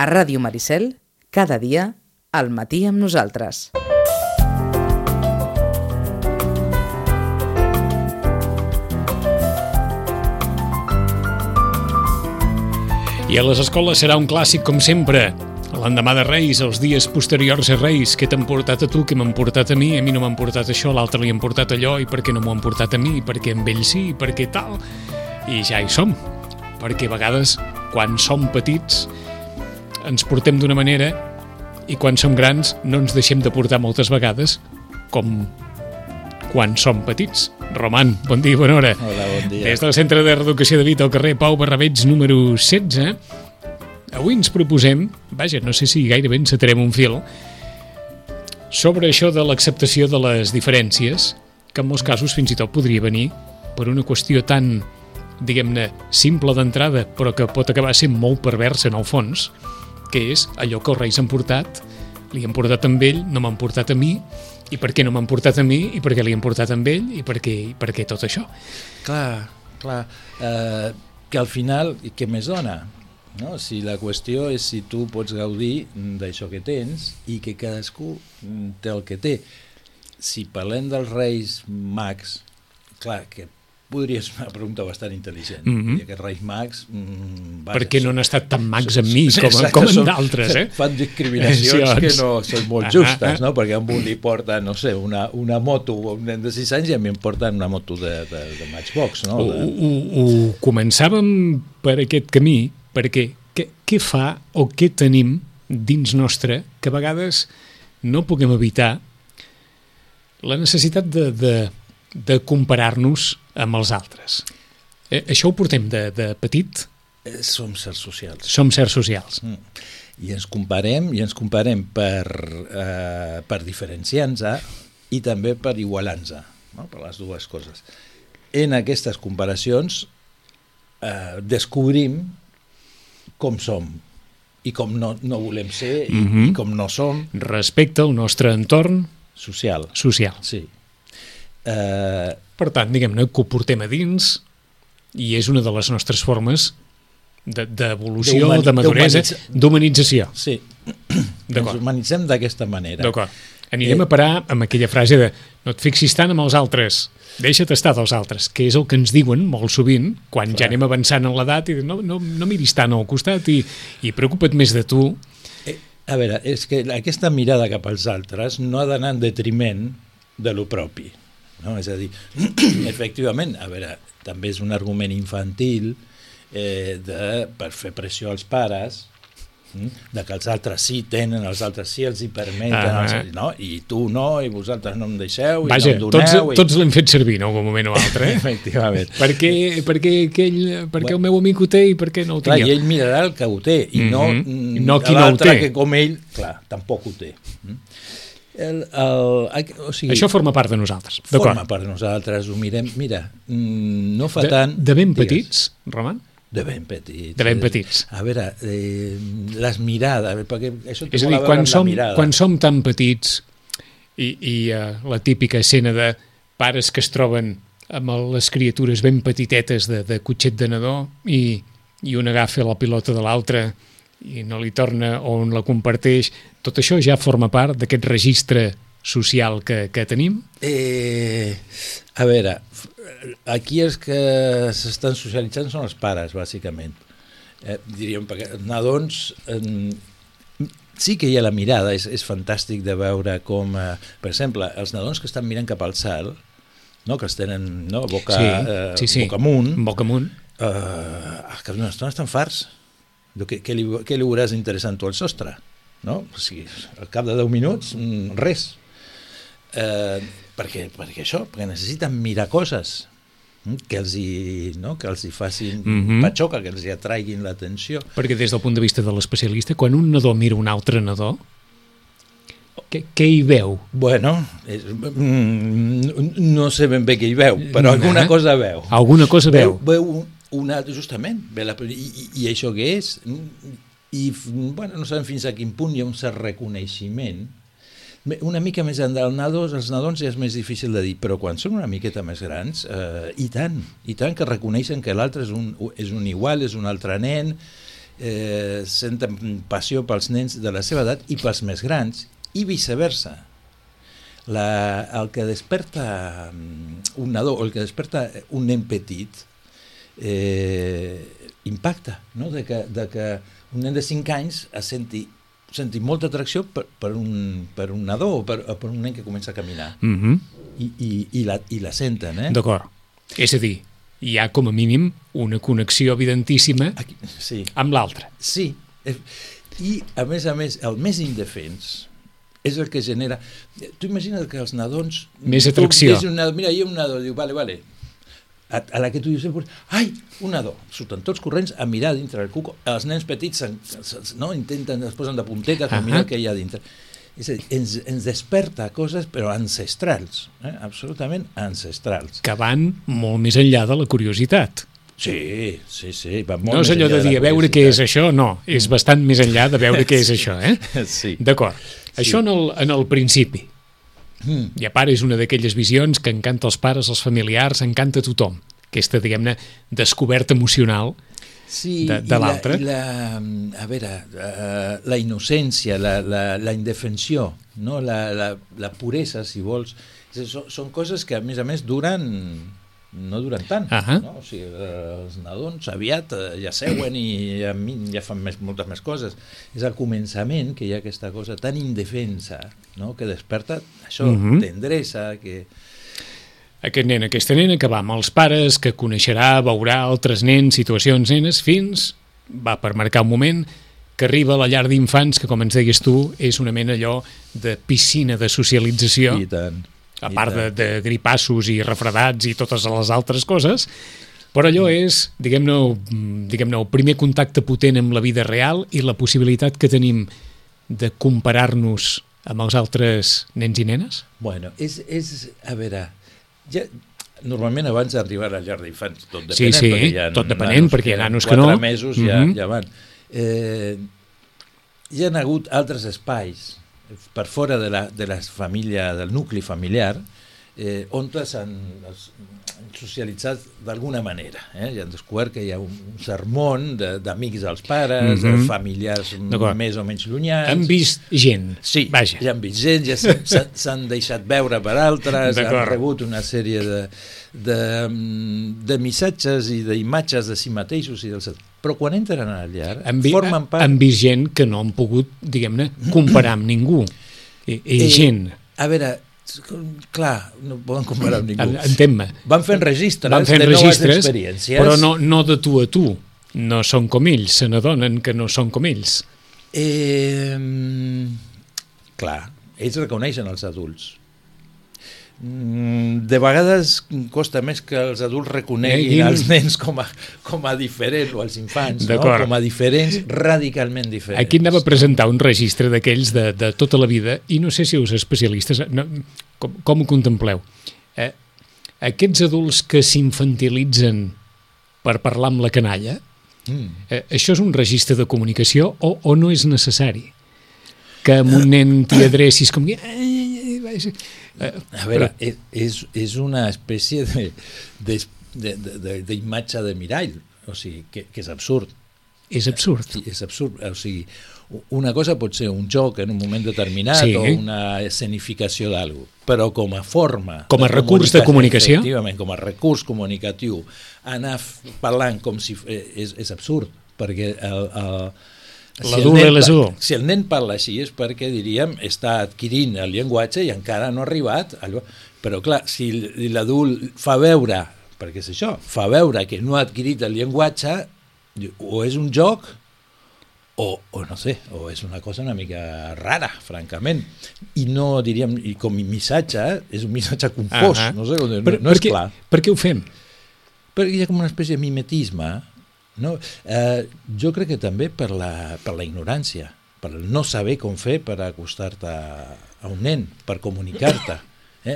A Ràdio Maricel, cada dia, al matí amb nosaltres. I a les escoles serà un clàssic com sempre. L'endemà de Reis, els dies posteriors a Reis, què t'han portat a tu, què m'han portat a mi, a mi no m'han portat això, a l'altre li han portat allò, i per què no m'ho han portat a mi, i per què amb ell sí, i per què tal. I ja hi som. Perquè a vegades, quan som petits, ens portem d'una manera i quan som grans no ens deixem de portar moltes vegades com quan som petits. Roman, bon dia i bona hora. Hola, bon dia. Des del Centre de Reeducació de Vita al carrer Pau Barrabeig número 16, avui ens proposem, vaja, no sé si gairebé ens atrem un fil, sobre això de l'acceptació de les diferències, que en molts casos fins i tot podria venir per una qüestió tan, diguem-ne, simple d'entrada, però que pot acabar sent molt perversa en el fons, que és allò que els reis han portat, li han portat amb ell, no m'han portat a mi, i per què no m'han portat a mi, i per què li han portat amb ell, i per què, i per què tot això. Clar, clar. Eh, que al final, què més dona? No? Si la qüestió és si tu pots gaudir d'això que tens i que cadascú té el que té. Si parlem dels reis mags, clar, que podria ser una pregunta bastant intel·ligent. Mm Mhm. I aquests reis mags... Mm, Per què no han estat tan mags amb mi com, exacte, com en d'altres, eh? Fan discriminacions que no són molt justes, no? Perquè a un li porten, no sé, una, una moto a un nen de 6 anys i a mi em porten una moto de, de, de Matchbox, no? Ho, De... ho, ho començàvem per aquest camí, perquè què, què fa o què tenim dins nostre que a vegades no puguem evitar la necessitat de, de, de comparar-nos amb els altres. Eh, això ho portem de, de petit, Eh, Som sers socials. som certs socials. Mm. I ens comparem, i ens comparem per, eh, per diferenciar-nos i també per igualar-nos, no? per les dues coses. En aquestes comparacions eh, descobrim com som i com no, no volem ser i, Mhm. i com no som Respecte al nostre entorn social. social. Sí. Eh, Per tant, diguem-ne que ho portem a dins i és una de les nostres formes de- d'evolució, D'humani- de maduresa, d'humanitza- d'humanització. sí, ens humanitzem d'aquesta manera. D'acord. Anirem Eh. a parar amb aquella frase de no et fixis tant amb els altres, deixa't estar dels altres, que és el que ens diuen molt sovint quan ja Clar. anem avançant en l'edat i no, no, no miris tant al costat i, i preocupa't més de tu. Eh, A veure, és que aquesta mirada cap als altres no ha d'anar en detriment de lo propi. No? És a dir, efectivament, a veure, també és un argument infantil eh, de, per fer pressió als pares, mm, de que els altres sí tenen, els altres sí els hi permeten, Ah. els, no? i tu no, i vosaltres no em deixeu, Vaja, i no em tots, doneu... tots l'hem fet servir en algun moment o altre, eh? Efectivament. per què, per què, aquell, per què el meu amic ho té i per què no ho Clar, tinc i jo? ell mirarà el que ho té, i no, Mhm. mm, No qui no ho té. que com ell, clar, tampoc ho té. Mm. El, el, o sigui, Això forma part de nosaltres, forma part de nosaltres, ho mirem, mira, mm, no fa De, tant... de ben Digues. petits, Roman? De ben petits. De ben petits. A veure, eh, les mirades, perquè això És a dir, quan som, quan som tan petits i, i uh, la típica escena de pares que es troben amb les criatures ben petitetes de, de cotxet de nadó i, i un agafa la pilota de l'altre i no li torna o on la comparteix, tot això ja forma part d'aquest registre social que, que tenim? Eh, a veure, aquí els que s'estan socialitzant són els pares, bàsicament. Eh, diríem, perquè els nadons... Eh, sí que hi ha la mirada, és, és fantàstic de veure com, eh, per exemple, els nadons que estan mirant cap al cel, no, que els tenen no, boca, eh, sí, sí. boca amunt, Boca amunt. eh, al cap d'una estona estan farts. Què, què, li, què li veuràs interessant tu al sostre? No? O sigui, al cap de 10 minuts, mm, res. Eh, perquè, perquè això, perquè necessiten mirar coses mm, que els hi, no? que els hi facin mm. -hmm. patxoca, que els hi atraiguin l'atenció. Perquè des del punt de vista de l'especialista, quan un nadó mira un altre nadó, què, què hi veu? Bueno, és, mm, no sé ben bé què hi veu, però No, alguna eh? cosa veu. Alguna cosa veu? Veu, veu una, justament, ve la, i, i, això què és? I bueno, no sabem fins a quin punt hi ha un cert reconeixement. Una mica més endavant, els nadons, els nadons ja és més difícil de dir, però quan són una miqueta més grans, eh, i tant, i tant que reconeixen que l'altre és, un, és un igual, és un altre nen, eh, senten passió pels nens de la seva edat i pels més grans, i viceversa. La, el que desperta mm, un nadó o el que desperta un nen petit eh, impacta, no? de, que, de que un nen de 5 anys es senti, senti molta atracció per, per, un, per un nadó o per, per un nen que comença a caminar Mm -hmm. i, i, i, la, i la senten, eh? D'acord. És a dir, hi ha com a mínim una connexió evidentíssima Aquí, sí, amb l'altre. sí. Eh, I, a més a més, el més indefens és el que genera... Tu imagina't que els nadons... Més tu atracció. veus Un nadó, mira, hi ha un nadó, diu, vale, vale. A, a la que tu dius, "Eh, ai, un nadó. Surten tots corrents a mirar dintre del cuco. Els nens petits se'n- se- no, intenten, es posen de puntetes per Ahà. mirar què hi ha dintre. És a dir, ens, ens desperta coses, però ancestrals, eh? absolutament ancestrals. que van molt més enllà de la curiositat. Sí, sí, sí. Va molt No és allò de dir a veure què és això, no, és bastant més enllà de veure què és això, eh? Sí. D'acord. Això en el, en el principi. Mm. I a part és una d'aquelles visions que encanta als pares, als familiars, encanta a tothom. Aquesta, diguem-ne, descoberta emocional. sí, de- de la- l'altre. i La, a veure, uh, la innocència, la, la, la indefensió, no? la, la, la puresa, si vols, són, són coses que, a més a més, duren no duren tant. Ahà. No? O sigui, eh, els nadons aviat eh, ja seuen i ja, ja fan més, moltes més coses. És al començament que hi ha aquesta cosa tan indefensa no? que desperta això, Mhm. tendresa, que... Aquest nen, aquesta nena que va amb els pares, que coneixerà, veurà altres nens, situacions nenes, fins, va per marcar un moment, que arriba a la llar d'infants, que com ens deies tu, és una mena allò de piscina de socialització, I tant. A part de, de gripassos i refredats i totes les altres coses, però allò és, diguem-ne, mm, diguem el primer contacte potent amb la vida real i la possibilitat que tenim de comparar-nos amb els altres nens i nenes? Bueno, és, és a veure, ja, normalment abans d'arribar a la llar d'infants, tot Sí, depenent, sí, perquè hi ha tot depenent, nanos perquè hi ha nanos que quatre no. mesos ja, Mhm. ja van. Eh, hi ha hagut altres espais per fora de la, de la família, del nucli familiar, eh, on s'han han socialitzat d'alguna manera. Eh? I han descobert que hi ha un, un sermón de- d'amics dels pares, Mhm. de familiars D'acord. més o menys llunyans. Hem vist gent, Sí, vaja. ja han vist gent, ja s'han- deixat veure per altres, han rebut una sèrie de, de, mm, de missatges i d'imatges de si mateixos i dels altres. Però quan entren a la llar, hem, vi formen part... hem vist gent que no han pogut, diguem-ne, comparar amb ningú. I, i Eh, gent, A veure, clar, no poden comparar amb ningú. en- entén-me, Van fent registres van fent de noves registres, experiències. però no, no de tu a tu. No són com ells, se n'adonen que no són com ells. Eh, clar, ells reconeixen els adults. Mm, De vegades costa més que els adults reconeguin Neguin. els nens com a, com a diferents, o els infants, no? Com a diferents, radicalment diferents. Aquí anava a presentar un registre d'aquells de, de tota la vida i no sé si us especialistes, no, com, com ho contempleu? Eh, aquests adults que s'infantilitzen per parlar amb la canalla, Mm. eh, això és un registre de comunicació o, o no és necessari? Que amb un nen t'hi adrecis com que... Eh, A veure, és, és, és una espècie de, de, de, de, de, d'imatge de mirall, o sigui, que, que és absurd. és absurd. Sí, és absurd. O sigui, una cosa pot ser un joc en un moment determinat Sí. o una escenificació d'algú, però com a forma... Com a recurs de comunicació? Efectivament, com a recurs comunicatiu, anar parlant com si... eh, És, és absurd, perquè el, el L'adult pa- l'adult. Si el nen parla així és perquè, diríem, està adquirint el llenguatge i encara no ha arribat. Allò. Però, clar, si l'adult fa veure, perquè és això, fa veure que no ha adquirit el llenguatge, o és un joc o, o no sé, o és una cosa una mica rara, francament. I no, diríem, i com a missatge, eh, és un missatge confós, Ahà. no sé, no, Per, no és què, clar. Per què ho fem? Perquè hi ha com una espècie de mimetisme. No? Eh, jo crec que també per la, per la ignorància, per el no saber com fer per acostar-te a, un nen, per comunicar-te. Eh?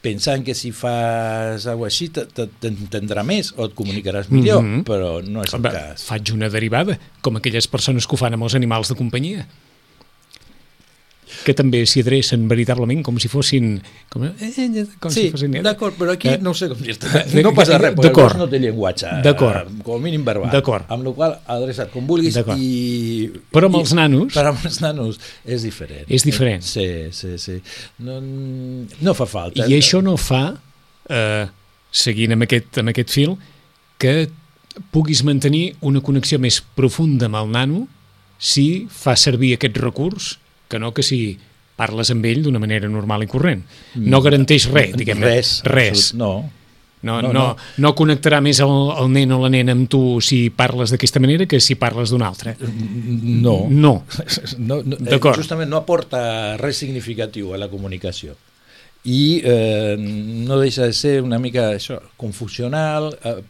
Pensant que si fas alguna així te- te- t'entendrà més o et comunicaràs millor, Mhm. però no és el Home, cas. faig una derivada, com aquelles persones que ho fan amb els animals de companyia. Que també s'hi adrecen veritablement com si fossin... Com, eh, eh, com sí, si fossin... d'acord, però aquí Eh, no sé com dir-te. No passa res, perquè gos no té llenguatge. Eh, Com a mínim verbal. D'acord. Amb la qual adreça't com vulguis i... Però amb els nanos- Però amb els nanos és diferent. És diferent. Sí, sí, sí. No, no fa falta. I això no fa, eh, seguint amb aquest, amb aquest fil, que puguis mantenir una connexió més profunda amb el nano si fa servir aquest recurs que no que si parles amb ell d'una manera normal i corrent. No garanteix res, diguem Res. Res. absolut- No. No, No, no, no, connectarà més el, el nen o la nena amb tu si parles d'aquesta manera que si parles d'una altra. No. No. no, no eh, justament no aporta res significatiu a la comunicació i eh, no deixa de ser una mica això, confusional, eh,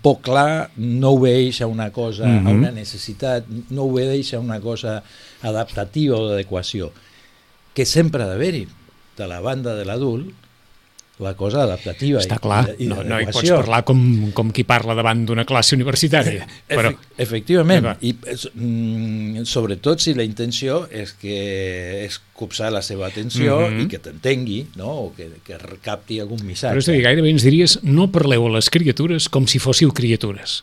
poc clar, no obeix a una cosa, Mhm. a una necessitat, no obeix a una cosa adaptativa o d'adequació, que sempre ha d'haver-hi de la banda de l'adult la cosa adaptativa Està clar, i, i no, no hi pots parlar com, com qui parla davant d'una classe universitària. Però, Efe efectivament, i mm, sobretot si la intenció és que és copsar la seva atenció Mhm. i que t'entengui, no? o que, que recapti algun missatge. però és a dir, gairebé ens diries no parleu a les criatures com si fóssiu criatures.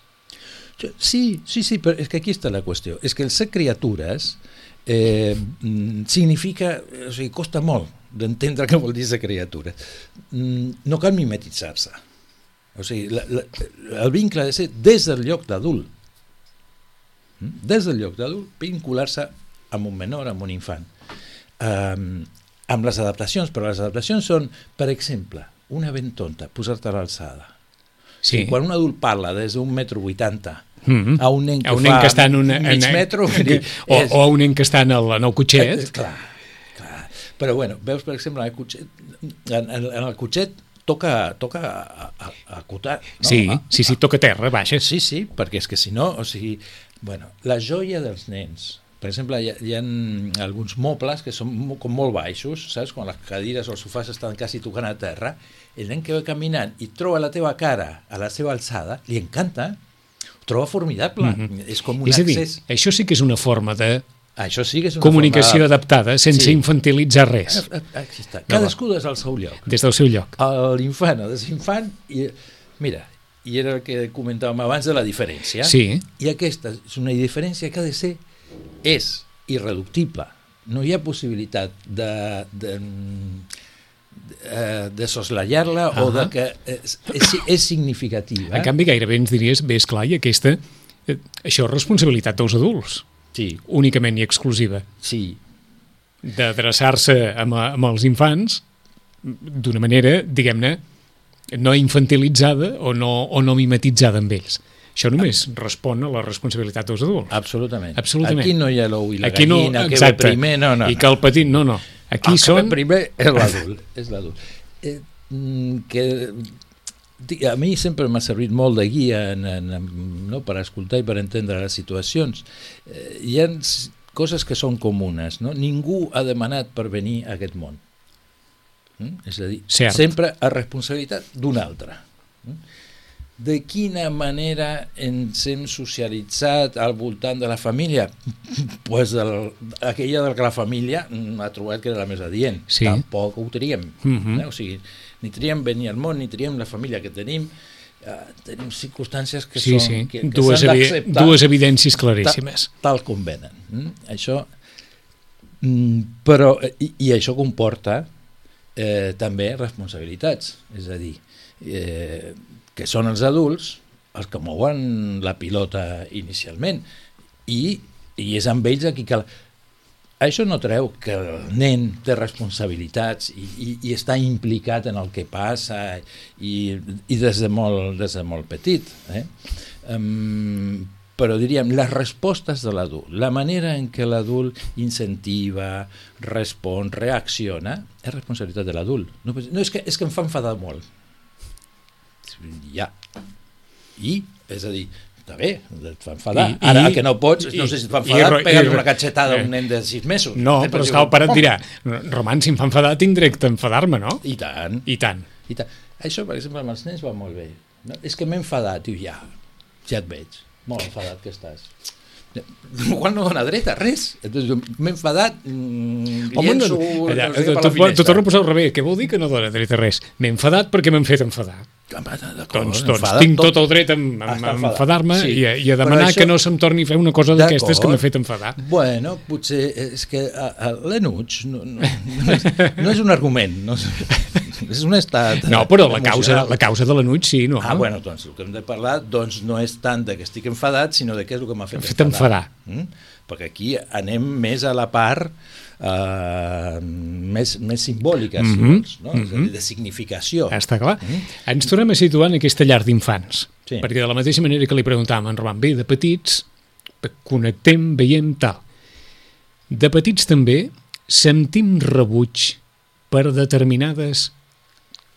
Sí, sí, sí, però és que aquí està la qüestió. És que el ser criatures eh, mm, significa, o sigui, costa molt d'entendre què vol dir ser criatura. Mm, No cal mimetitzar-se. O sigui, la, la, el vincle ha de ser des del lloc d'adult. Mm? Des del lloc d'adult, vincular-se amb un menor, amb un infant. Um, amb les adaptacions, però les adaptacions són, per exemple, una ben tonta, posar-te a l'alçada. Sí. Quan un adult parla des d'un metro vuitanta Mhm. a un nen que a un fa nen que està en una, mig en, metro, vull dir, o, és- o a un nen que està en el, en el Eh, cotxet, clar, clar. Però bueno, veus, per exemple, en el cotxet, en, en, en el cotxet toca, toca a, a, a acotar. No? sí, Ah, sí, sí, toca terra, baixes. Sí, sí, perquè és que si no, o sigui, bueno, la joia dels nens, per exemple, hi ha, hi ha alguns mobles que són mo- com molt baixos, saps? Quan les cadires o els sofàs estan quasi tocant a terra, el nen que va caminant i troba la teva cara a la seva alçada, li encanta, ho troba formidable, Mhm. és com un És a dir, accés... això sí que és una forma de Això sí que és una comunicació forma... adaptada, sense Sí. infantilitzar res, Ah, ah, està. Cadascú des al seu lloc. des del seu lloc. L'infant o desinfant, i, mira, i era el que comentàvem abans de la diferència. Sí, I aquesta és una diferència que ha de ser, és irreductible. No hi ha possibilitat de, de, de, de soslayar-la o de que és, és, és significativa. en canvi gairebé ens diries, bé, esclar, i aquesta, eh, això és responsabilitat dels adults, Sí, únicament i exclusiva, sí, d'adreçar-se amb, amb els infants d'una manera, diguem-ne, no infantilitzada o no, o no mimetitzada amb ells. Això només respon a la responsabilitat dels adults. absolutament. Absolutament. Aquí no hi ha l'ou i la Aquí no, gallina, que exacte. ve primer, no, no. I que el petit, no, no. Aquí el que són... ve primer és l'adult. és l'adult. Eh, mm, que a mi sempre m'ha servit molt de guia en, en, en, no, per escoltar i per entendre les situacions. Eh, hi ha coses que són comunes. No? Ningú ha demanat per venir a aquest món. Mm? És a dir, Cert. sempre a responsabilitat d'un altre. Mm? De quina manera ens hem socialitzat al voltant de la família? pues del, aquella del que la família mm, ha trobat que era la més adient. Sí. Tampoc ho triem. Mhm. eh? O sigui, ni triem venir al món, ni triem la família que tenim. Eh, tenim circumstàncies que Sí, són sí, que, que dues, evi dues evidències claríssimes. tal com venen. Mm? Això, mm, però, i, i això comporta eh, també responsabilitats, és a dir, eh, que són els adults els que mouen la pilota inicialment i, i és amb ells a qui cal... Això no treu que el nen té responsabilitats i, i, i està implicat en el que passa i, i des, de molt, des de molt petit. Eh? Um, però diríem, les respostes de l'adult, la manera en què l'adult incentiva, respon, reacciona, és responsabilitat de l'adult. No, no és, que, és que em fa enfadar molt. Ja. I, és a dir, està bé, et fa enfadar. I- Ara, i- el que no pots, no i- sé si et fa enfadar, pegar una catxetada a eh. un nen de 6 mesos. No, Eh, però és que el pare et "Oh, dirà, Roman, si em fa enfadar, tinc dret a enfadar-me, no? I tant. I tant. I tant. Això, per exemple, amb els nens va molt bé. No? És que m'he enfadat, diu, ja, ja et veig, molt enfadat que estàs. Igual no dona dret a res. M'he enfadat, mm, Home, llenço... no, allà, no sé, t'ho torno a posar al revés. Què vol dir que no dona dret a res? M'he enfadat perquè m'han fet enfadar. Doncs, doncs enfadat tinc tot el dret a, a, a estar a enfadar-me Sí. i, a, i a demanar això- que no se'm torni a fer una cosa d'aquestes que m'ha fet enfadar. Bueno, potser és que l'enuig no, no, no, és, no és un argument, no és, és un estat No, però la causa, la causa de l'anuig sí, no? Ah, bueno, doncs el que hem de parlar doncs, no és tant de que estic enfadat, sinó de què és el que m'ha fet, fet enfadar. Mm? Perquè aquí anem més a la part eh, més, més simbòlica, si Mhm, vols, no? és a dir, de significació. Està clar. Mm. Ens tornem a situar en aquesta llar d'infants. Sí. Perquè de la mateixa manera que li preguntàvem a en Roman, bé, de petits, connectem, veiem tal. De petits també sentim rebuig per determinades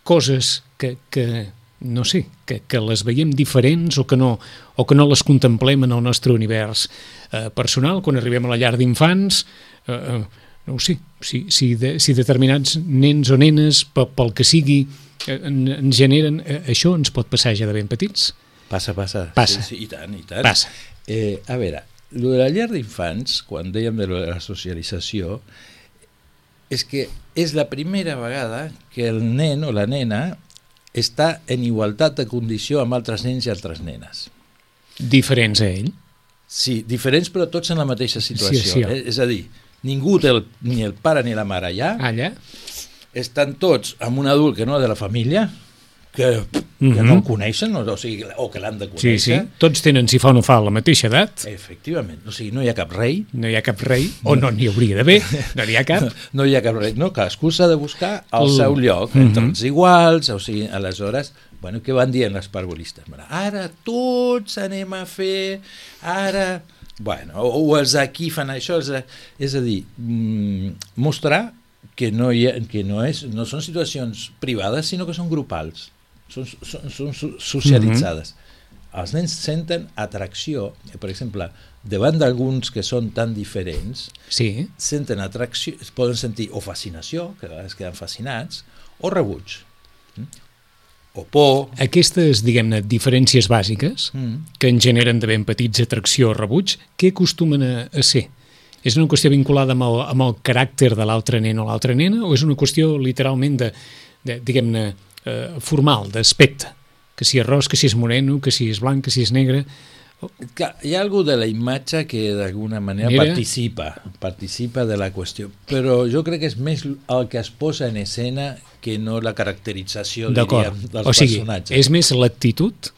coses que, que no sé, que, que les veiem diferents o que, no, o que no les contemplem en el nostre univers eh, personal. Quan arribem a la llar d'infants, eh, eh, no ho sé, si, si, de, si determinats nens o nenes, pe- pel que sigui, eh, en, ens generen... Eh, això ens pot passar ja de ben petits? Passa, passa. Passa. Sí, sí, I tant, i tant. Passa. Eh, a veure, lo de la llar d'infants, quan dèiem de la socialització, és que és la primera vegada que el nen o la nena està en igualtat de condició amb altres nens i altres nenes. Diferents a ell? Sí, diferents però tots en la mateixa situació. Sí, sí. Eh? És a dir, ningú té el, ni el pare ni la mare allà, Allà? estan tots amb un adult que no de la família, que, que Mhm. no el coneixen, o, o, sigui, o que l'han de Sí, conèixer. sí. Tots tenen, si fa o no fa, la mateixa edat. Efectivament, o sigui, no hi ha cap rei, No hi ha cap rei, o no n'hi hauria d'haver, no n'hi ha cap. no hi ha cap rei, no, cadascú s'ha de buscar al El- seu lloc, Mhm. entre els iguals, o sigui, aleshores, bueno, què van dient els parvulistes? Bueno, Ara tots anem a fer, ara... Bueno, o, o els d'aquí fan això, els de... és a dir, mm, mostrar que no, hi ha, que no, és, no són situacions privades, sinó que són grupals, són, són, són so- socialitzades. Els nens senten atracció, per exemple, davant d'alguns que són tan diferents, Sí, senten atracció, es poden sentir o fascinació, que a vegades queden fascinats, o rebuig, mm? O por. aquestes, diguem-ne, diferències bàsiques Mm. que en generen de ben petits atracció o rebuig, què acostumen a, a ser? És una qüestió vinculada amb el, amb el caràcter de l'altre nen o l'altra nena o és una qüestió literalment de, de diguem-ne, eh, formal, d'aspecte? Que si és ros, que si és moreno, que si és blanc, que si és negre... Clar, hi ha algú de la imatge que d'alguna manera Mira. participa, participa de la qüestió, però jo crec que és més el que es posa en escena que no la caracterització, diríem, dels O sigui, personatges. és més l'actitud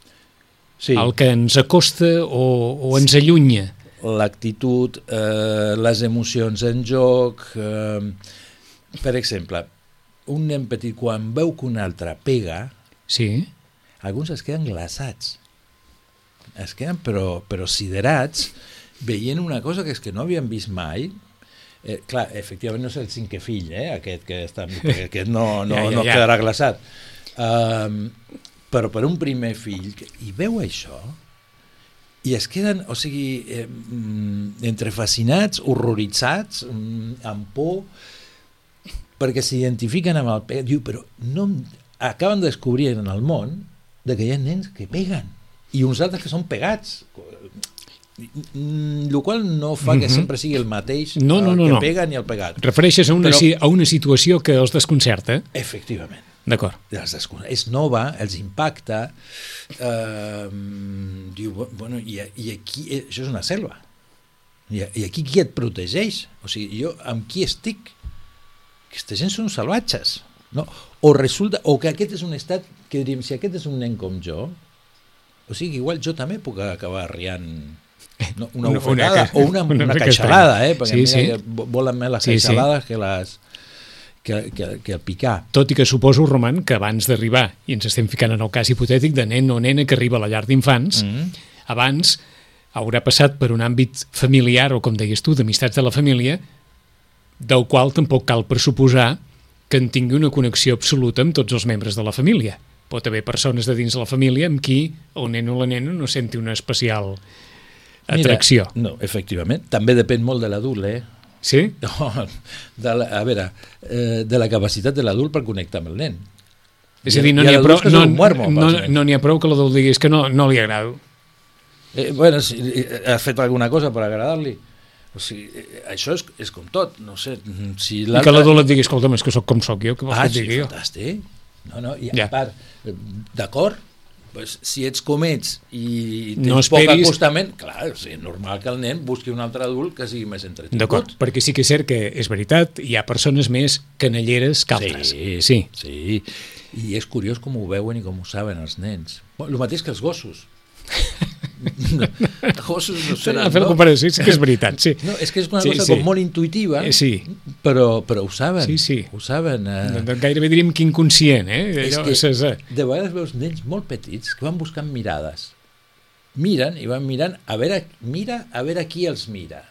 sí. el que ens acosta o, o ens allunya. l'actitud, eh, les emocions en joc... Eh, per exemple, un nen petit quan veu que un altre pega, Sí, alguns es queden glaçats. Es queden però, però siderats veient una cosa que és que no havien vist mai. Eh, clar, efectivament no és el cinquè fill, eh, aquest que està... Perquè aquest no, no, Ja, ja, no ja. quedarà glaçat. Um, però per un primer fill, que, i veu això, i es queden, o sigui, eh, mm, entre fascinats, horroritzats, mm, amb por, perquè s'identifiquen amb el pe... Diu, però no... acaben de descobrir en el món de que hi ha nens que peguen i uns altres que són pegats. Mm, el qual no fa que Mhm. sempre sigui el mateix No, no, el no, que no. pega ni el pegat. refereixes a una, Però- si- a una situació que els desconcerta. Efectivament. D'acord. És nova, els impacta, eh, diu, bu- bueno, i, i aquí, eh, això és una selva, i, i aquí qui et protegeix? O sigui, jo amb qui estic? Aquesta gent són salvatges, no? O resulta, o que aquest és un estat que diríem, si aquest és un nen com jo, o sigui, igual jo també puc acabar riant no? una bufetada o una, una una, queixalada, eh? perquè Sí, mira sí. que volen més les Sí, sí. que les que, que, que el picar. Tot i que suposo, Roman, que abans d'arribar, i ens estem ficant en el cas hipotètic de nen o nena que arriba a la llar d'infants, Mm. abans haurà passat per un àmbit familiar, o com deies tu, d'amistats de la família, del qual tampoc cal pressuposar que en tingui una connexió absoluta amb tots els membres de la família. Pot haver persones de dins la família amb qui el nen o la nena no senti una especial atracció. Mira, no, efectivament. També depèn molt de l'adult, eh? Sí? No, de la, a veure, eh, de la capacitat de l'adult per connectar amb el nen. És a dir, no n'hi ha, prou, no, muermo, no, no n'hi ha prou que l'adult digui és que no, no li agrado. Eh, bueno, si, eh, ha fet alguna cosa per agradar-li. O sigui, eh, això és, és com tot, no sé, si I que l'adult et digui, escolta'm, és que sóc com sóc jo, que vols Ah, que et sí, digui jo? fantàstic. No, no, i Ja. a part, eh, d'acord, pues, si ets com ets i tens No poc esperis- acostament, clar, o sigui, és normal que el nen busqui un altre adult que sigui més entretingut. D'acord, perquè sí que és cert que és veritat, hi ha persones més canelleres que altres. Sí, sí. sí. I és curiós com ho veuen i com ho saben els nens. Bueno, el mateix que els gossos. gossos no sé, a fer la comparació, sí que és veritat, sí. No, és que és una Sí, cosa sí. com molt intuïtiva, Eh, sí. però, però ho saben. Sí, sí. Ho saben. Eh? Doncs Gairebé diríem que inconscient, eh? És que és, eh, de vegades veus nens molt petits que van buscant mirades. Miren i van mirant a veure, mira a veure qui els mira.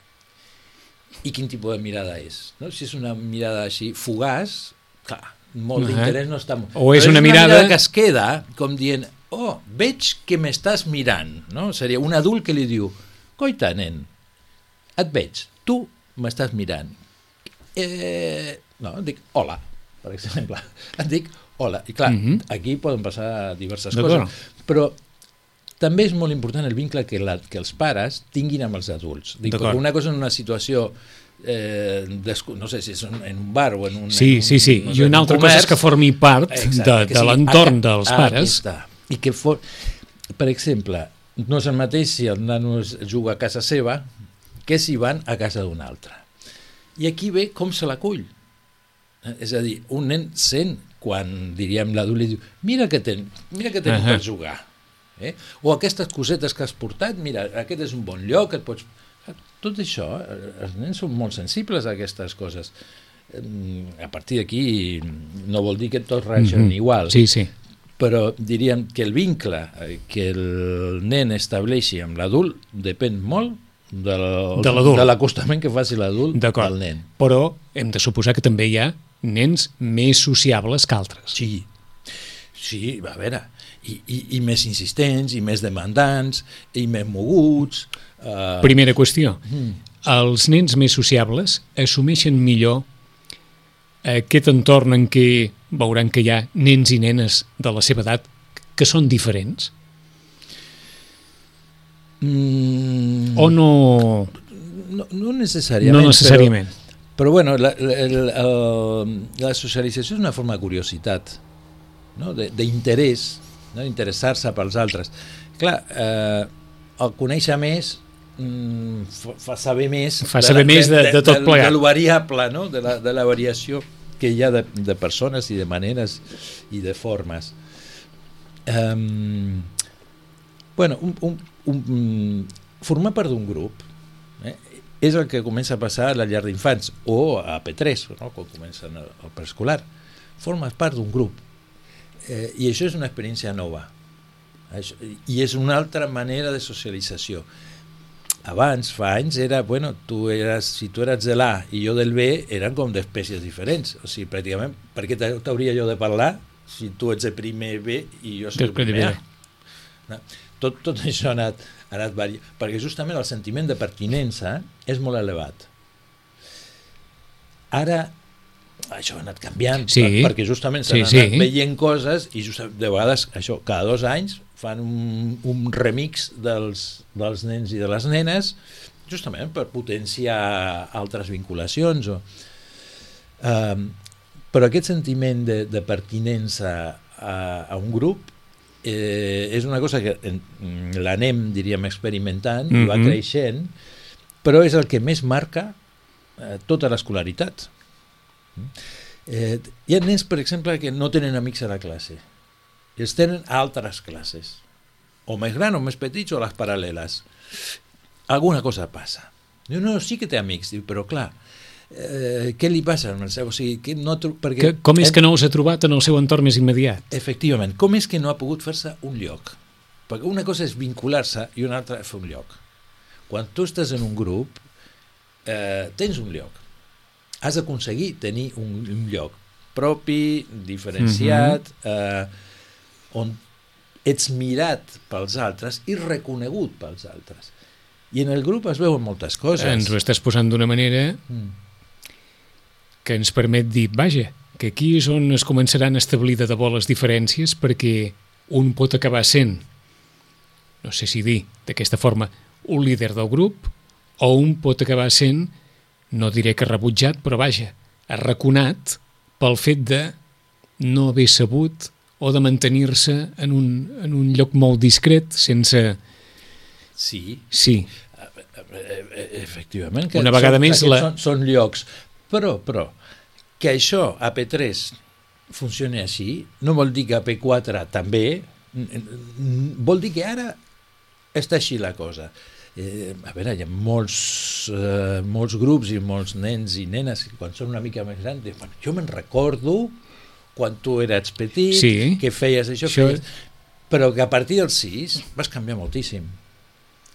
I quin tipus de mirada és. No? Si és una mirada així fugaç, clar, molt Ahà. d'interès no està... O és Però una mirada- que es queda com dient oh, veig que m'estàs mirant. No? Seria un adult que li diu coita, nen, et veig, tu m'estàs mirant. Eh, no, dic hola, per exemple. Et dic hola. I clar, Mhm. aquí poden passar diverses coses. Però també és molt important el vincle que, la, que els pares tinguin amb els adults. Dic, perquè una cosa en una situació eh, no sé si és en un bar o en un... Sí, en un, sí, sí. no I sé, en una un altra cosa és comerç. que formi part Exacte, de, de l'entorn dels ah, pares. Aquí està. I que for... Per exemple, no és el mateix si el nano juga a casa seva que si van a casa d'un altre. I aquí ve com se l'acull. És a dir, un nen sent quan, diríem, diu mira que, ten, mira que tenim Ahà. per jugar. Eh? O aquestes cosetes que has portat, mira, aquest és un bon lloc, et pots... Tot això, eh, els nens són molt sensibles a aquestes coses. A partir d'aquí no vol dir que tots reaccionen Mhm. igual Sí, sí. Però diríem que el vincle eh, que el nen estableixi amb l'adult depèn molt del, De l'acostament que faci l'adult al nen. Però hem de suposar que també hi ha nens més sociables que altres. Sí, sí, a veure, i, i, i més insistents, i més demandants, i més moguts... Eh, Primera qüestió. mm, Els nens més sociables assumeixen millor aquest entorn en què veuran que hi ha nens i nenes de la seva edat que són diferents? mm, O no, no, no necessàriament. no necessàriament? Però, però bueno, la, la, el, el, la socialització és una forma de curiositat, no? De- d'interès, no? d'interessar-se pels altres. Clar, eh, el conèixer més mm, fa, fa saber més Fa saber més de- de tot de, plegat. de lo variable, no? de, la, de la variació que hi ha de, de persones i de maneres i de formes. Um, bueno, un, un, un, formar part d'un grup eh, és el que comença a passar a la llar d'infants o a P3, no? quan comencen el, preescolar. Formes part d'un grup eh, i això és una experiència nova això, i és una altra manera de socialització abans, fa anys, era, bueno, tu eres, si tu eres de l'A i jo del B, eren com d'espècies diferents. O sigui, pràcticament, per què t'ha- t'hauria jo de parlar si tu ets de primer B i jo soc de primer. A? No? Tot, tot això ha anat, ha anat variant, perquè justament el sentiment de pertinença és molt elevat. Ara, això ha anat canviant, Sí. per, perquè justament s'han Sí, anat sí. veient coses i just, de vegades, això, cada dos anys fan un, un remix dels, dels nens i de les nenes justament per potenciar altres vinculacions o, um, però aquest sentiment de, de pertinença a, a un grup eh, és una cosa que l'anem, diríem, experimentant i va Mhm. creixent però és el que més marca eh, tota l'escolaritat eh, hi ha nens, per exemple, que no tenen amics a la classe i els tenen a altres classes o més grans o més petits o les paral·leles alguna cosa passa diu, no, sí que té amics diu, però clar eh, què li passa amb el seu? O sigui, que no, perquè Que, com és que no els ha trobat en el seu entorn més immediat? Efectivament, com és que no ha pogut fer-se un lloc? Perquè una cosa és vincular-se i una altra és fer un lloc. Quan tu estàs en un grup, eh, tens un lloc. Has d'aconseguir tenir un, un lloc propi, diferenciat, eh, on ets mirat pels altres i reconegut pels altres. I en el grup es veuen moltes coses. Ens ho estàs posant d'una manera Mm. que ens permet dir, vaja, que aquí és on es començaran a establir de debò les diferències perquè un pot acabar sent no sé si dir d'aquesta forma, un líder del grup o un pot acabar sent, no diré que rebutjat, però vaja, arraconat pel fet de no haver sabut o de mantenir-se en, un, en un lloc molt discret sense... Sí, Sí, efectivament. Que Una vegada són, més la- Són, són llocs. Però, però, que això a P3 funcioni així, no vol dir que a P4 també, vol dir que ara està així la cosa. Eh, a veure, hi ha molts, eh, molts grups i molts nens i nenes que quan són una mica més grans diuen, bueno, jo me'n recordo quan tu eres petit, Sí. que feies això, Això- feies... però que a partir dels 6 vas canviar moltíssim.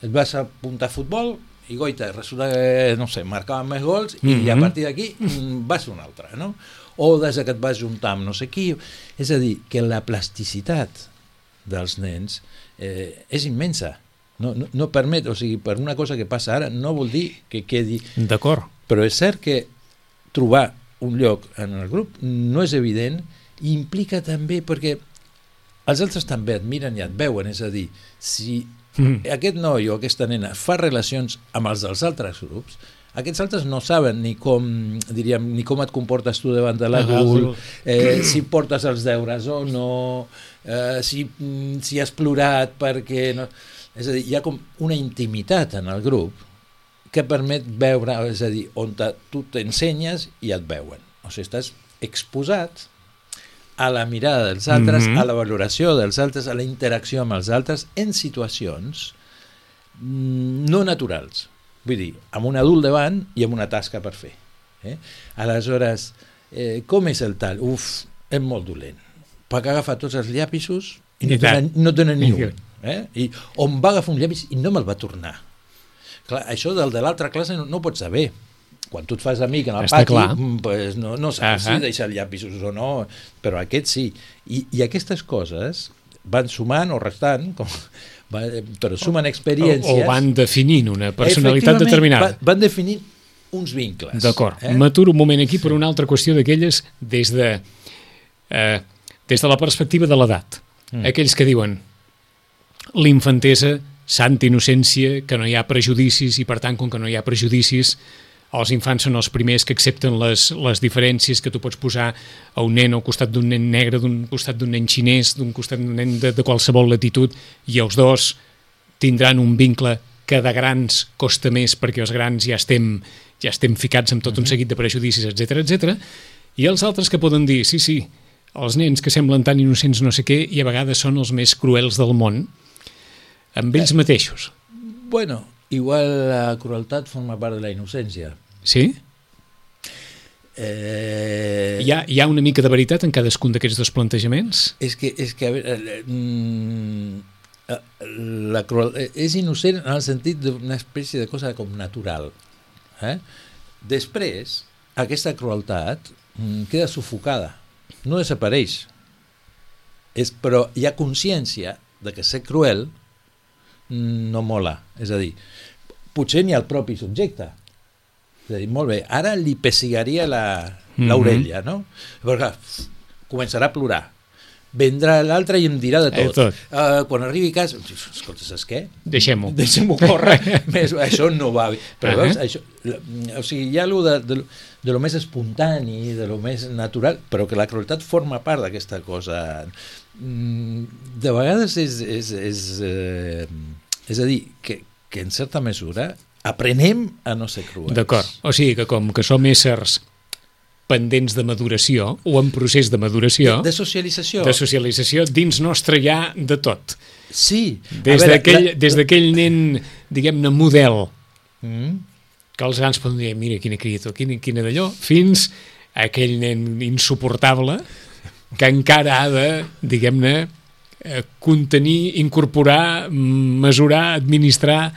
Et vas apuntar a futbol i goita, resulta que, no sé, marcaven més gols i Mhm. a partir d'aquí mm, vas a un altre, no? O des que et vas juntar amb no sé qui. És a dir, que la plasticitat dels nens eh, és immensa. No, no, no permet, o sigui, per una cosa que passa ara no vol dir que quedi... d'acord. Però és cert que trobar un lloc en el grup no és evident i implica també perquè els altres també et miren i et veuen, és a dir, si Mm. aquest noi o aquesta nena fa relacions amb els dels altres grups, aquests altres no saben ni com, diríem, ni com et comportes tu davant de l'adult, eh, si portes els deures o no, eh, si, mm, si has plorat perquè... No... És a dir, hi ha com una intimitat en el grup que permet veure, és a dir, on te, tu t'ensenyes i et veuen. O sigui, estàs exposat a la mirada dels altres, Mhm. a la valoració dels altres, a la interacció amb els altres en situacions mm, no naturals. Vull dir, amb un adult davant i amb una tasca per fer. Eh? Aleshores, eh, com és el tal? Uf, és molt dolent. Perquè agafa tots els llapisos i no I tenen, no tenen ni un. Eh? I on va agafar un llapis i no me'l va tornar. Clar, això del de l'altra classe no, no ho pots saber. Quan tu et fas amic en el Està pati, clar. mm, pues no, no saps Ahà. si deixar llapisos o no, però aquest sí. I, I aquestes coses van sumant o restant, com, va, però sumen O, experiències. o van definint una personalitat determinada. va- Van definir uns vincles. D'acord. Eh? M'aturo un moment aquí per una altra qüestió d'aquelles des de, eh, des de la perspectiva de l'edat. Mm. Aquells que diuen l'infantesa, santa innocència, que no hi ha prejudicis i, per tant, com que no hi ha prejudicis, els infants són els primers que accepten les, les diferències que tu pots posar a un nen al costat d'un nen negre, d'un costat d'un nen xinès, d'un costat d'un nen de, de qualsevol latitud, i els dos tindran un vincle que de grans costa més perquè els grans ja estem, ja estem ficats amb tot un seguit de prejudicis, etc etc. i els altres que poden dir, sí, sí, els nens que semblen tan innocents no sé què i a vegades són els més cruels del món, amb ells mateixos. Bueno, igual la crueltat forma part de la innocència. Sí? Eh, Hi ha, hi ha una mica de veritat en cadascun d'aquests dos plantejaments? És que, és que a veure, eh, mm, la cruel, és innocent en el sentit d'una espècie de cosa com natural. Eh? Després, aquesta crueltat mm, queda sufocada, no desapareix. És, però hi ha consciència de que ser cruel no mola. És a dir, potser ni el propi subjecte. És a dir, molt bé, ara li pessigaria Mhm. l'orella, no? Però clar, començarà a plorar. Vendrà l'altre i em dirà de Eh, tot. tot. Uh, quan arribi a casa, escolta, saps què? Deixem-ho. Deixem-ho córrer. més, això no va bé. Però Ahà. veus, això, la- o sigui, hi ha allò de, de, de lo més espontani, de lo més natural, però que la crueltat forma part d'aquesta cosa. Mm, De vegades és, és, és, eh, és a dir, que, que en certa mesura aprenem a no ser cruels. D'acord. O sigui que com que som éssers pendents de maduració o en procés de maduració, De socialització. de socialització, dins nostre hi ha de tot. Sí. Des d'aquell la- nen, diguem-ne, model, Mm. que els grans poden dir, mira quina criatura, quina, quina d'allò, fins a aquell nen insuportable que encara ha de, diguem-ne, eh, contenir, incorporar, mesurar, administrar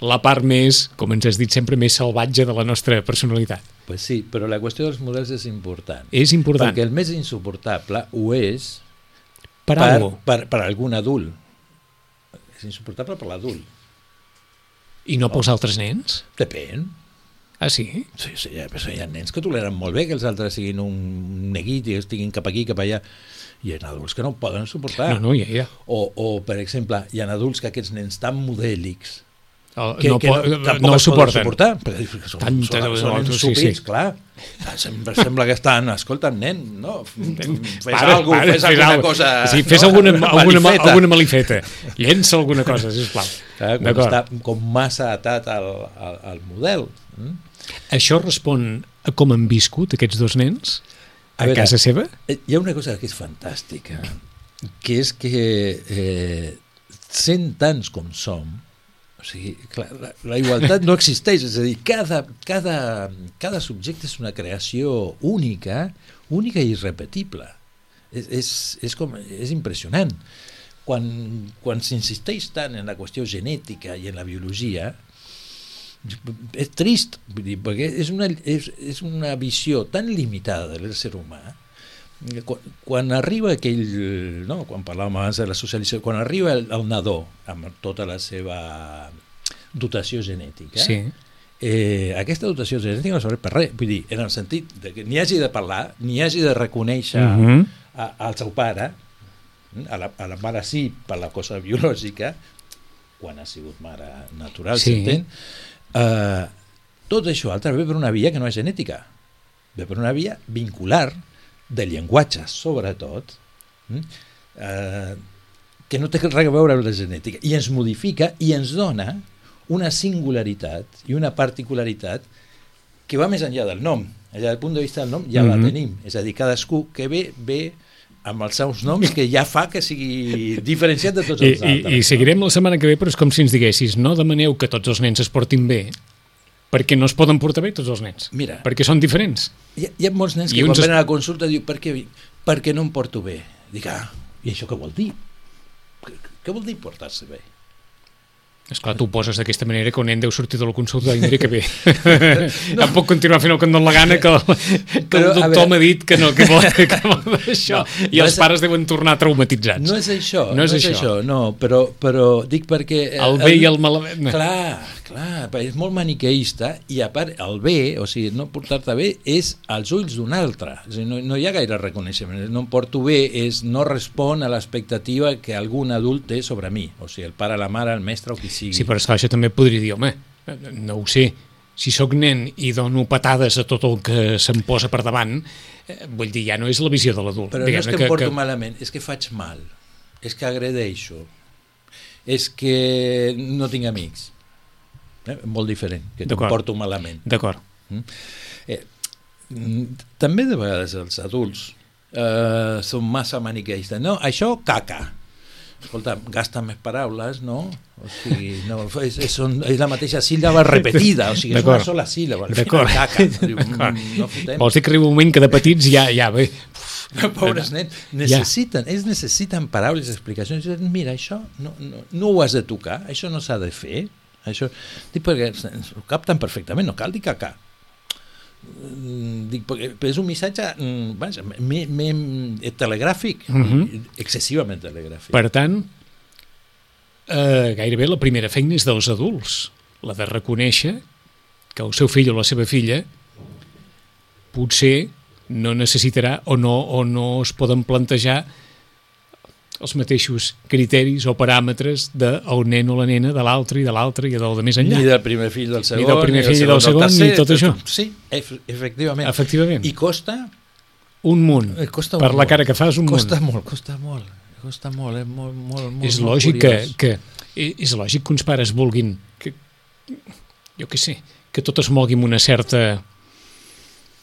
la part més, com ens has dit sempre, més salvatge de la nostra personalitat. Pues sí, però la qüestió dels models és important. És important. Perquè el més insuportable ho és per, per, algo. per, per algun adult. És insuportable per l'adult. I no pels altres nens? Depèn. Ah, sí? Sí, sí, hi ha, hi ha nens que toleren molt bé que els altres siguin un neguit i estiguin cap aquí, cap allà. hi ha adults que no poden suportar. No, no, ja, ja. O, o, per exemple, hi ha adults que aquests nens tan modèlics El, que, no, que po- tampoc no ho es poden suporten. suportar. Perquè són, Tant- són, són, són sí. sí, clar. Sembla, sembla que estan, escolta, nen, no, fes Para, alguna para, fes alguna alguna cosa... Sí, fes no? alguna, alguna, malifeta. alguna malifeta. Llença alguna cosa, sisplau. Clar, quan està com massa atat al, al, al model. Mm? Això respon a com han viscut aquests dos nens a, A veure, casa seva? Eh, Hi ha una cosa que és fantàstica, que és que eh, sent tants com som, o sigui, clar, la, la igualtat no existeix, és a dir, cada, cada, cada subjecte és una creació única, única i irrepetible. És, és, és, com, és impressionant. Quan, quan s'insisteix tant en la qüestió genètica i en la biologia, és trist, vull dir, perquè és una, és, és una visió tan limitada de l'ésser humà quan, quan arriba aquell, no, quan parlàvem abans de la socialització, quan arriba el, el nadó amb tota la seva dotació genètica, Sí. eh, aquesta dotació genètica no serveix per res, vull dir, en el sentit de que ni hagi de parlar, ni hagi de reconèixer uh Mhm. -huh. a, al seu pare, a la, a la mare sí per la cosa biològica, quan ha sigut mare natural, Sí. sí. s'entén, eh, tot això altre ve per una via que no és genètica, ve per una via vincular, de llenguatge, sobretot, mm, eh, que no té res a veure amb la genètica, i ens modifica i ens dona una singularitat i una particularitat que va més enllà del nom. Allà, del punt de vista del nom ja mm -hmm. Mhm. la tenim. És a dir, cadascú que ve, ve amb els seus noms que ja fa que sigui diferenciat de tots I, els altres. i, I seguirem la setmana que ve, però és com si ens diguessis no demaneu que tots els nens es portin bé, perquè no es poden portar bé tots els nens. Mira. Perquè són diferents. Hi ha, hi ha molts nens I que quan es- venen a la consulta diu per què, perquè no em porto bé. Dic, ah, i això què vol dir? Què, què vol dir portar-se bé? Esclar, tu ho poses d'aquesta manera que un nen deu sortir de la consulta i mira que bé. no. Em puc continuar fent el que em dóna la gana que el, que Però, el doctor m'ha dit que no, que vol, que vol això. No, I no els és- pares deuen tornar traumatitzats. No és això, No és això. això, no, però, però dic perquè... eh, El bé i el malament. no. Clar, clar, és molt maniqueista i a part el bé, o sigui, no portar-te bé és als ulls d'un altre, és a dir, no, no hi ha gaire reconeixement, no em porto bé és no respon a l'expectativa que algun adult té sobre mi, o sigui, el pare, la mare, el mestre o qui sigui. Sí, però esclar, això també podria dir, home, no ho sé, si sóc nen i dono patades a tot el que se'm posa per davant, eh, vull dir, ja no és la visió de l'adult. Però no és Diguem-ne que em porto que... malament, és que faig mal, és que agredeixo, és que no tinc amics. Eh? Molt diferent, que em porto malament. D'acord. Eh, mm, també de vegades els adults eh, són massa maniqueistes. No, això caca. Escolta, gasta més paraules, no? O sigui, no, és, és, són, és la mateixa síl·laba repetida, o sigui, és una sola síl·laba. D'acord. mm, no fotem. Vols dir que arriba un moment que de petits ja, ja bé, Pobres nens, necessiten, ells necessiten paraules, explicacions. Mira, això no, no, no ho has de tocar, això no s'ha de fer. Això, dic perquè ho capten perfectament, no cal dir caca. Mm, Dic, és un missatge mm, vaja, me, me, eh, telegràfic, Mhm. i excessivament telegràfic. Per tant, eh, gairebé la primera feina és dels adults, la de reconèixer que el seu fill o la seva filla potser no necessitarà o no, o no es poden plantejar els mateixos criteris o paràmetres del nen o la nena de l'altre i de l'altre i del de més enllà. Ni del primer fill del segon, del primer fill i del del segon, tercer, ni tot això. Sí, ef efectivament. Efectivament. I costa un munt. Eh, costa per la cara que fas, un costa munt. molt, costa molt, costa molt, és molt, molt, molt, és molt lògic que, curiós. que és lògic que uns pares vulguin que, jo què sé, que tot es mogui amb una certa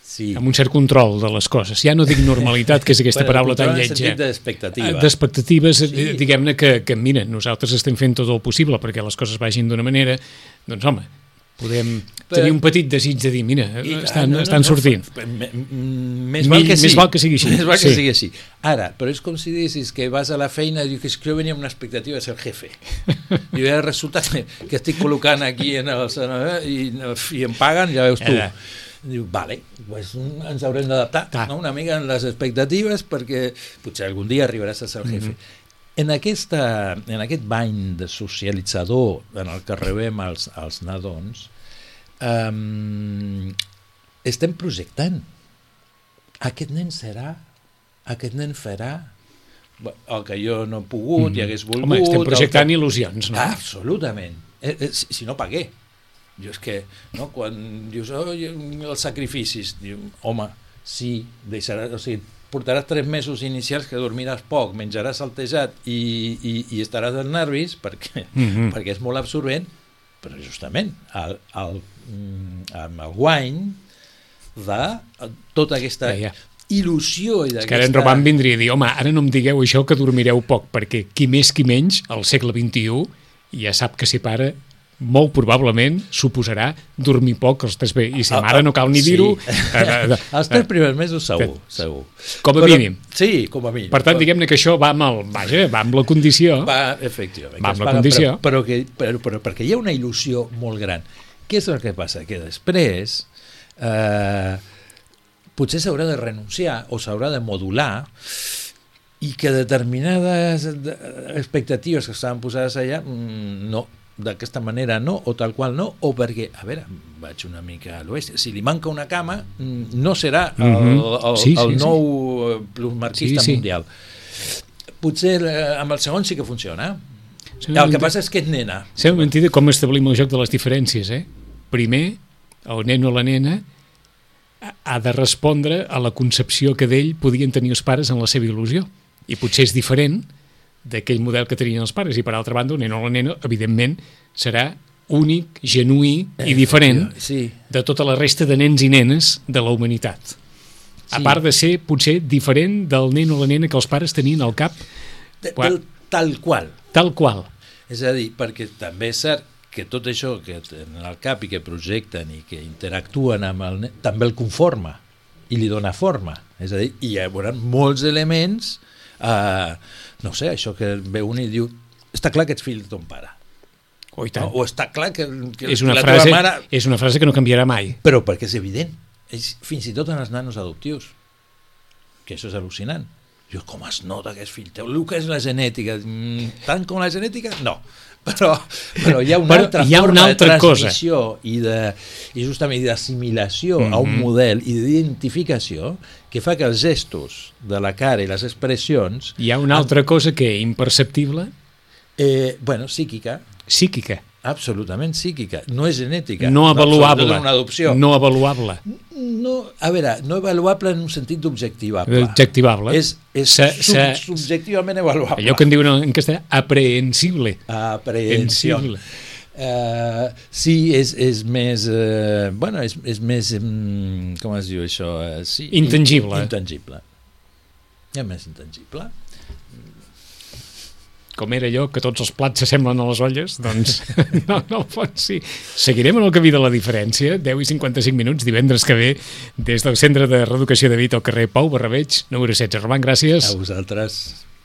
sí. amb un cert control de les coses. Ja no dic normalitat, que és aquesta Bueno, paraula tan lletja. sentit d'expectativa. Eh, D'expectatives, Sí. diguem-ne que, que, mira, nosaltres estem fent tot el possible perquè les coses vagin d'una manera, doncs home, podem Però- tenir un petit desig de dir, mira, I, estan, ah, no, no, estan no, sortint. Més val que sí. més val que sigui així, Més val que sí. sigui així. Ara, però és com si diguessis que vas a la feina i dius que jo venia amb una expectativa de ser jefe. I ara resulta que, que estic col·locant aquí en el, i, i em paguen, ja veus tu. Ara. Diu, vale, pues ens haurem d'adaptar no? una mica en les expectatives perquè potser algun dia arribaràs a ser el jefe. En, aquesta, en aquest bany de socialitzador en el que rebem els, els nadons, um, estem projectant. Aquest nen serà, aquest nen farà, el que jo no he pogut i hagués volgut... Home, estem projectant que... il·lusions, no? Ah, absolutament. Eh, eh, si, si no pagué. Jo és que, no, quan dius, oh, els sacrificis, diu, home, sí, deixaràs, o sigui, portaràs tres mesos inicials que dormiràs poc, menjaràs saltejat i, i, i estaràs en nervis perquè, mm. -hmm. perquè és molt absorbent, però justament el, el, mm, amb el guany de tota aquesta Ja, ja. il·lusió i És que ara en Roman vindria a dir, home, ara no em digueu això que dormireu poc, perquè qui més qui menys, al segle XXI, ja sap que si para molt probablement suposarà dormir poc els tres bé. I si ara no cal ni sí. dir-ho... eh, eh, eh, Els tres primers mesos segur, segur. Com a mínim. Sí, com a mínim. Per tant, diguem-ne que això va amb, el, vaja, va amb la condició. Va, efectivament. Va amb la paga, condició. Però, però, que, però, però perquè hi ha una il·lusió molt gran. Què és el que passa? Que després eh, potser s'haurà de renunciar o s'haurà de modular i que determinades de- expectatives que estaven posades allà mm, no, d'aquesta manera no, o tal qual no, o perquè, a veure, vaig una mica a l'oest, si li manca una cama mm, no serà el, Mhm. el, Sí, sí, el sí. nou eh, plusmarquista Sí, sí. mundial potser eh, amb el segon sí que funciona Sí, el que passa és que és nena Sembla mentida com establim el joc de les diferències, eh? Primer, el nen o la nena ha de respondre a la concepció que d'ell podien tenir els pares en la seva il·lusió. I potser és diferent d'aquell model que tenien els pares. I per altra banda, el nen o la nena, evidentment, serà únic, genuí i diferent sí, de tota la resta de nens i nenes de la humanitat. A Sí. part de ser, potser, diferent del nen o la nena que els pares tenien al cap, de, Quan- del, tal qual tal qual. és a dir, perquè també és cert que tot això que tenen al cap i que projecten i que interactuen amb el nen, també el conforma i li dona forma. És a dir, hi haurà molts elements, eh, no sé, això que ve un i diu està clar que ets fill de ton pare. Oh, i No? tant. O està clar que, que és una, la frase, teva mare... és una frase que no canviarà mai. Però perquè és evident. És, fins i tot en els nanos adoptius. Que això és al·lucinant. Jo, com es nota que és fill teu? El que és la genètica? Mm, tant com la genètica? No. Però, però hi ha una Però altra hi ha forma una altra de cosa. transmissió i, de, i justament d'assimilació a un Mhm. model i d'identificació que fa que els gestos de la cara i les expressions Hi ha una altra cosa que imperceptible, eh, bueno, psíquica, psíquica, absolutament psíquica, no és genètica. no avaluable. en una adopció. No avaluable. No, a veure, no avaluable en un sentit d'objectivable. Objectivable. És, és Se- sub, se- subjectivament avaluable. Allò que en diuen en castellà, aprehensible. Aprehensió. Sensible. Uh, sí, és, és més... Uh, bueno, és, és més... Um, com es diu això? Uh, sí, Intangible. Intangible. És més intangible. Com era allò, que tots els plats s'assemblen a les olles, doncs no, no fons sí. Seguirem en el camí de la diferència, 10 i 55 minuts, divendres que ve, des del Centre de Reeducació de Vita al carrer Pau Barrabeig, número 16. Roman, gràcies. A vosaltres.